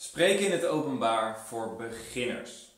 Spreken in het openbaar voor beginners.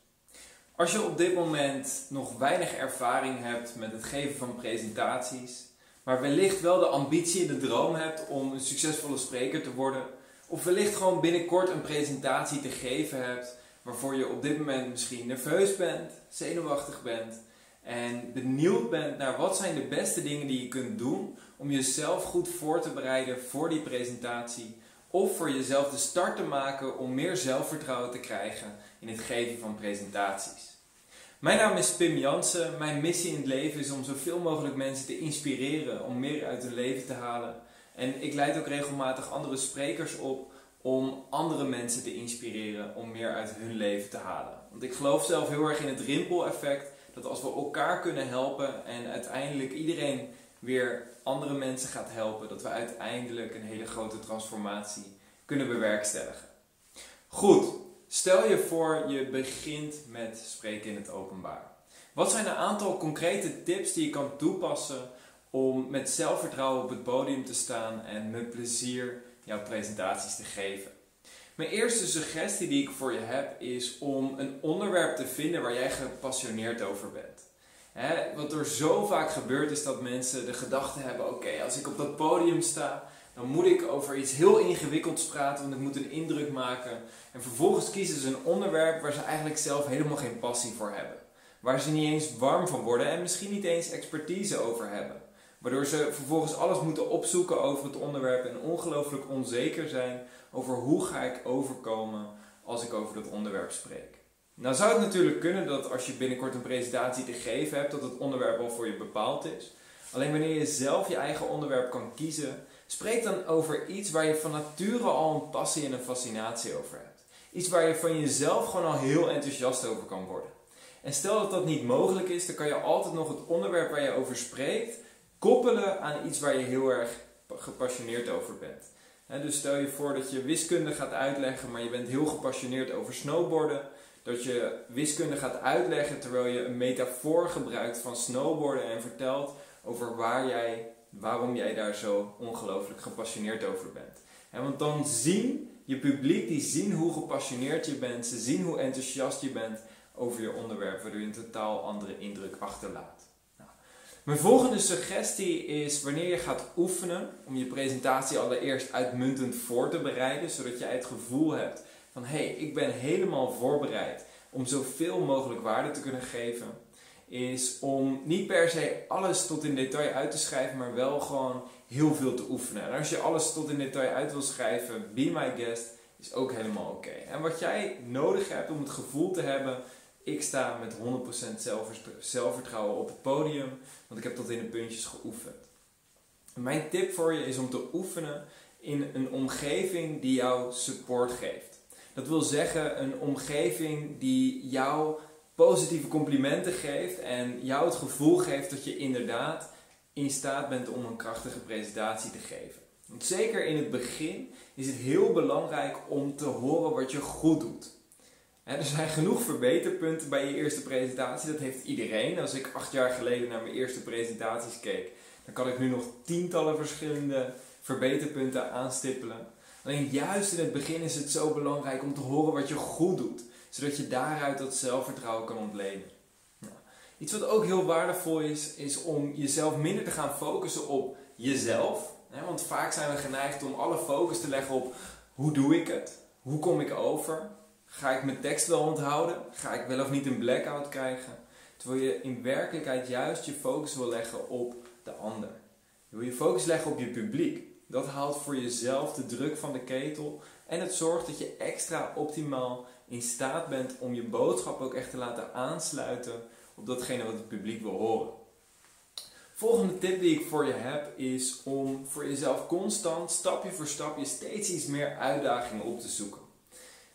Als je op dit moment nog weinig ervaring hebt met het geven van presentaties, maar wellicht wel de ambitie en de droom hebt om een succesvolle spreker te worden, of wellicht gewoon binnenkort een presentatie te geven hebt waarvoor je op dit moment misschien nerveus bent, zenuwachtig bent en benieuwd bent naar wat zijn de beste dingen die je kunt doen om jezelf goed voor te bereiden voor die presentatie of voor jezelf de start te maken om meer zelfvertrouwen te krijgen in het geven van presentaties. Mijn naam is Pim Jansen. Mijn missie in het leven is om zoveel mogelijk mensen te inspireren om meer uit hun leven te halen. En ik leid ook regelmatig andere sprekers op om andere mensen te inspireren om meer uit hun leven te halen. Want ik geloof zelf heel erg in het rimpel-effect. Dat als we elkaar kunnen helpen en uiteindelijk iedereen weer andere mensen gaat helpen, dat we uiteindelijk een hele grote transformatie kunnen bewerkstelligen. Goed, stel je voor je begint met spreken in het openbaar. Wat zijn een aantal concrete tips die je kan toepassen om met zelfvertrouwen op het podium te staan en met plezier jouw presentaties te geven? Mijn eerste suggestie die ik voor je heb is om een onderwerp te vinden waar jij gepassioneerd over bent. Wat er zo vaak gebeurt is dat mensen de gedachte hebben: oké, als ik op dat podium sta, dan moet ik over iets heel ingewikkelds praten, want ik moet een indruk maken. En vervolgens kiezen ze een onderwerp waar ze eigenlijk zelf helemaal geen passie voor hebben. Waar ze niet eens warm van worden en misschien niet eens expertise over hebben. Waardoor ze vervolgens alles moeten opzoeken over het onderwerp en ongelooflijk onzeker zijn over hoe ga ik overkomen als ik over dat onderwerp spreek. Nou zou het natuurlijk kunnen dat als je binnenkort een presentatie te geven hebt, dat het onderwerp al voor je bepaald is. Alleen wanneer je zelf je eigen onderwerp kan kiezen, spreek dan over iets waar je van nature al een passie en een fascinatie over hebt. Iets waar je van jezelf gewoon al heel enthousiast over kan worden. En stel dat dat niet mogelijk is, dan kan je altijd nog het onderwerp waar je over spreekt koppelen aan iets waar je heel erg gepassioneerd over bent dus stel je voor dat je wiskunde gaat uitleggen, maar je bent heel gepassioneerd over snowboarden. Dat je wiskunde gaat uitleggen terwijl je een metafoor gebruikt van snowboarden en vertelt over waar jij, waarom jij daar zo ongelooflijk gepassioneerd over bent. want dan zien je publiek, die zien hoe gepassioneerd je bent, ze zien hoe enthousiast je bent over je onderwerp, waardoor je een totaal andere indruk achterlaat. Mijn volgende suggestie is wanneer je gaat oefenen om je presentatie allereerst uitmuntend voor te bereiden, zodat jij het gevoel hebt van hé, hey, ik ben helemaal voorbereid om zoveel mogelijk waarde te kunnen geven, is om niet per se alles tot in detail uit te schrijven, maar wel gewoon heel veel te oefenen. En als je alles tot in detail uit wil schrijven, be my guest, is ook helemaal oké. En wat jij nodig hebt om het gevoel te hebben ik sta met 100% zelfvertrouwen op het podium, want ik heb tot in de puntjes geoefend. Mijn tip voor je is om te oefenen in een omgeving die jou support geeft. Dat wil zeggen een omgeving die jou positieve complimenten geeft en jou het gevoel geeft dat je inderdaad in staat bent om een krachtige presentatie te geven. Want zeker in het begin is het heel belangrijk om te horen wat je goed doet er zijn genoeg verbeterpunten bij je eerste presentatie. Dat heeft iedereen. Als ik acht jaar geleden naar mijn eerste presentaties keek, dan kan ik nu nog tientallen verschillende verbeterpunten aanstippelen. Alleen juist in het begin is het zo belangrijk om te horen wat je goed doet, zodat je daaruit dat zelfvertrouwen kan ontlenen. Iets wat ook heel waardevol is, is om jezelf minder te gaan focussen op jezelf. Want vaak zijn we geneigd om alle focus te leggen op hoe doe ik het? Hoe kom ik over? Ga ik mijn tekst wel onthouden? Ga ik wel of niet een blackout krijgen? Terwijl je in werkelijkheid juist je focus wil leggen op de ander. Je wil je focus leggen op je publiek. Dat haalt voor jezelf de druk van de ketel en het zorgt dat je extra optimaal in staat bent om je boodschap ook echt te laten aansluiten op datgene wat het publiek wil horen. Volgende tip die ik voor je heb is om voor jezelf constant, stapje voor stapje, steeds iets meer uitdagingen op te zoeken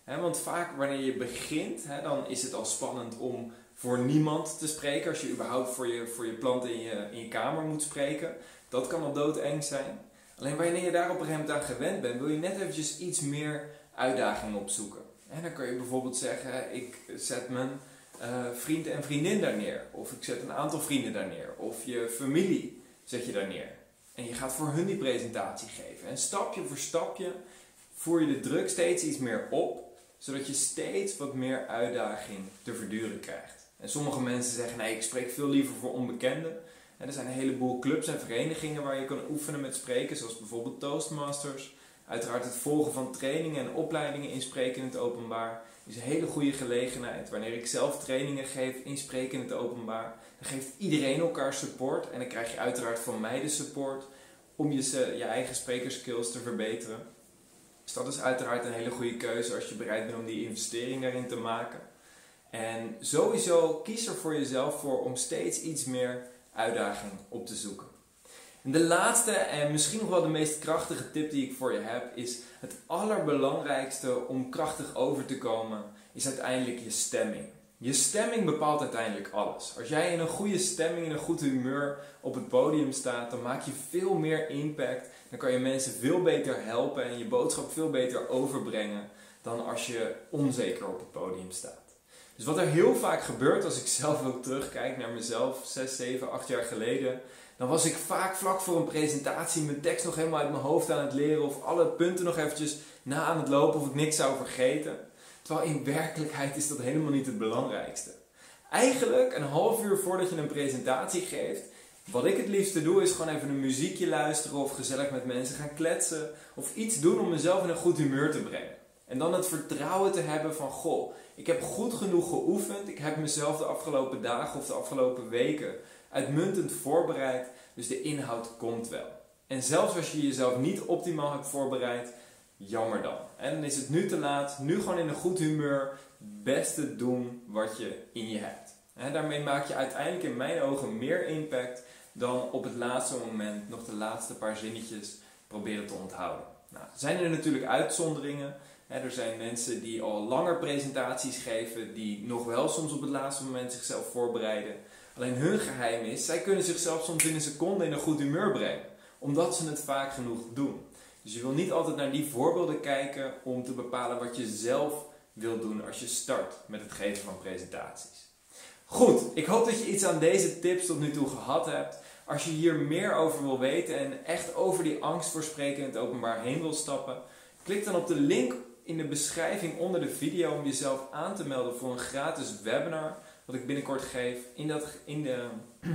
want vaak wanneer je begint, dan is het al spannend om voor niemand te spreken. Als je überhaupt voor je, voor je planten in je, in je kamer moet spreken. Dat kan al doodeng zijn. Alleen wanneer je daar op een gegeven moment aan gewend bent, wil je net eventjes iets meer uitdaging opzoeken. En dan kan je bijvoorbeeld zeggen, ik zet mijn uh, vriend en vriendin daar neer. Of ik zet een aantal vrienden daar neer. Of je familie zet je daar neer. En je gaat voor hun die presentatie geven. En stapje voor stapje voer je de druk steeds iets meer op zodat je steeds wat meer uitdaging te verduren krijgt. En sommige mensen zeggen, nee, ik spreek veel liever voor onbekenden. Er zijn een heleboel clubs en verenigingen waar je kan oefenen met spreken, zoals bijvoorbeeld Toastmasters. Uiteraard het volgen van trainingen en opleidingen in spreken in het openbaar is een hele goede gelegenheid. Wanneer ik zelf trainingen geef in spreken in het openbaar, dan geeft iedereen elkaar support. En dan krijg je uiteraard van mij de support om je, je eigen sprekerskills te verbeteren. Dus dat is uiteraard een hele goede keuze als je bereid bent om die investering daarin te maken. En sowieso kies er voor jezelf voor om steeds iets meer uitdaging op te zoeken. En de laatste en misschien nog wel de meest krachtige tip die ik voor je heb is het allerbelangrijkste om krachtig over te komen is uiteindelijk je stemming. Je stemming bepaalt uiteindelijk alles. Als jij in een goede stemming, in een goed humeur op het podium staat, dan maak je veel meer impact. Dan kan je mensen veel beter helpen en je boodschap veel beter overbrengen dan als je onzeker op het podium staat. Dus wat er heel vaak gebeurt als ik zelf ook terugkijk naar mezelf 6, 7, 8 jaar geleden, dan was ik vaak vlak voor een presentatie mijn tekst nog helemaal uit mijn hoofd aan het leren of alle punten nog eventjes na aan het lopen of ik niks zou vergeten. Terwijl in werkelijkheid is dat helemaal niet het belangrijkste. Eigenlijk een half uur voordat je een presentatie geeft, wat ik het liefste doe is gewoon even een muziekje luisteren of gezellig met mensen gaan kletsen of iets doen om mezelf in een goed humeur te brengen. En dan het vertrouwen te hebben van, goh, ik heb goed genoeg geoefend, ik heb mezelf de afgelopen dagen of de afgelopen weken uitmuntend voorbereid, dus de inhoud komt wel. En zelfs als je jezelf niet optimaal hebt voorbereid, jammer dan. En dan is het nu te laat, nu gewoon in een goed humeur, beste doen wat je in je hebt. En daarmee maak je uiteindelijk in mijn ogen meer impact dan op het laatste moment nog de laatste paar zinnetjes proberen te onthouden. Nou, zijn er natuurlijk uitzonderingen. Er zijn mensen die al langer presentaties geven, die nog wel soms op het laatste moment zichzelf voorbereiden. Alleen hun geheim is, zij kunnen zichzelf soms in een seconde in een goed humeur brengen. Omdat ze het vaak genoeg doen. Dus je wil niet altijd naar die voorbeelden kijken om te bepalen wat je zelf wil doen als je start met het geven van presentaties. Goed, ik hoop dat je iets aan deze tips tot nu toe gehad hebt. Als je hier meer over wil weten en echt over die angst voor spreken in het openbaar heen wil stappen, klik dan op de link in de beschrijving onder de video om jezelf aan te melden voor een gratis webinar wat ik binnenkort geef. In, dat, in, de,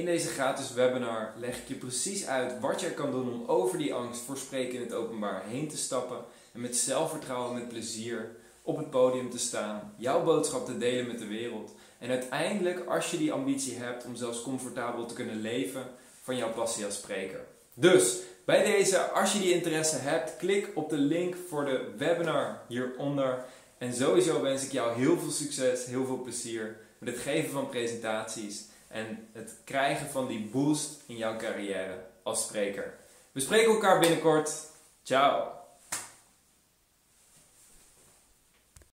in deze gratis webinar leg ik je precies uit wat jij kan doen om over die angst voor spreken in het openbaar heen te stappen. En met zelfvertrouwen, met plezier op het podium te staan. Jouw boodschap te delen met de wereld. En uiteindelijk, als je die ambitie hebt om zelfs comfortabel te kunnen leven van jouw passie als spreker. Dus, bij deze, als je die interesse hebt, klik op de link voor de webinar hieronder. En sowieso wens ik jou heel veel succes, heel veel plezier met het geven van presentaties en het krijgen van die boost in jouw carrière als spreker. We spreken elkaar binnenkort. Ciao!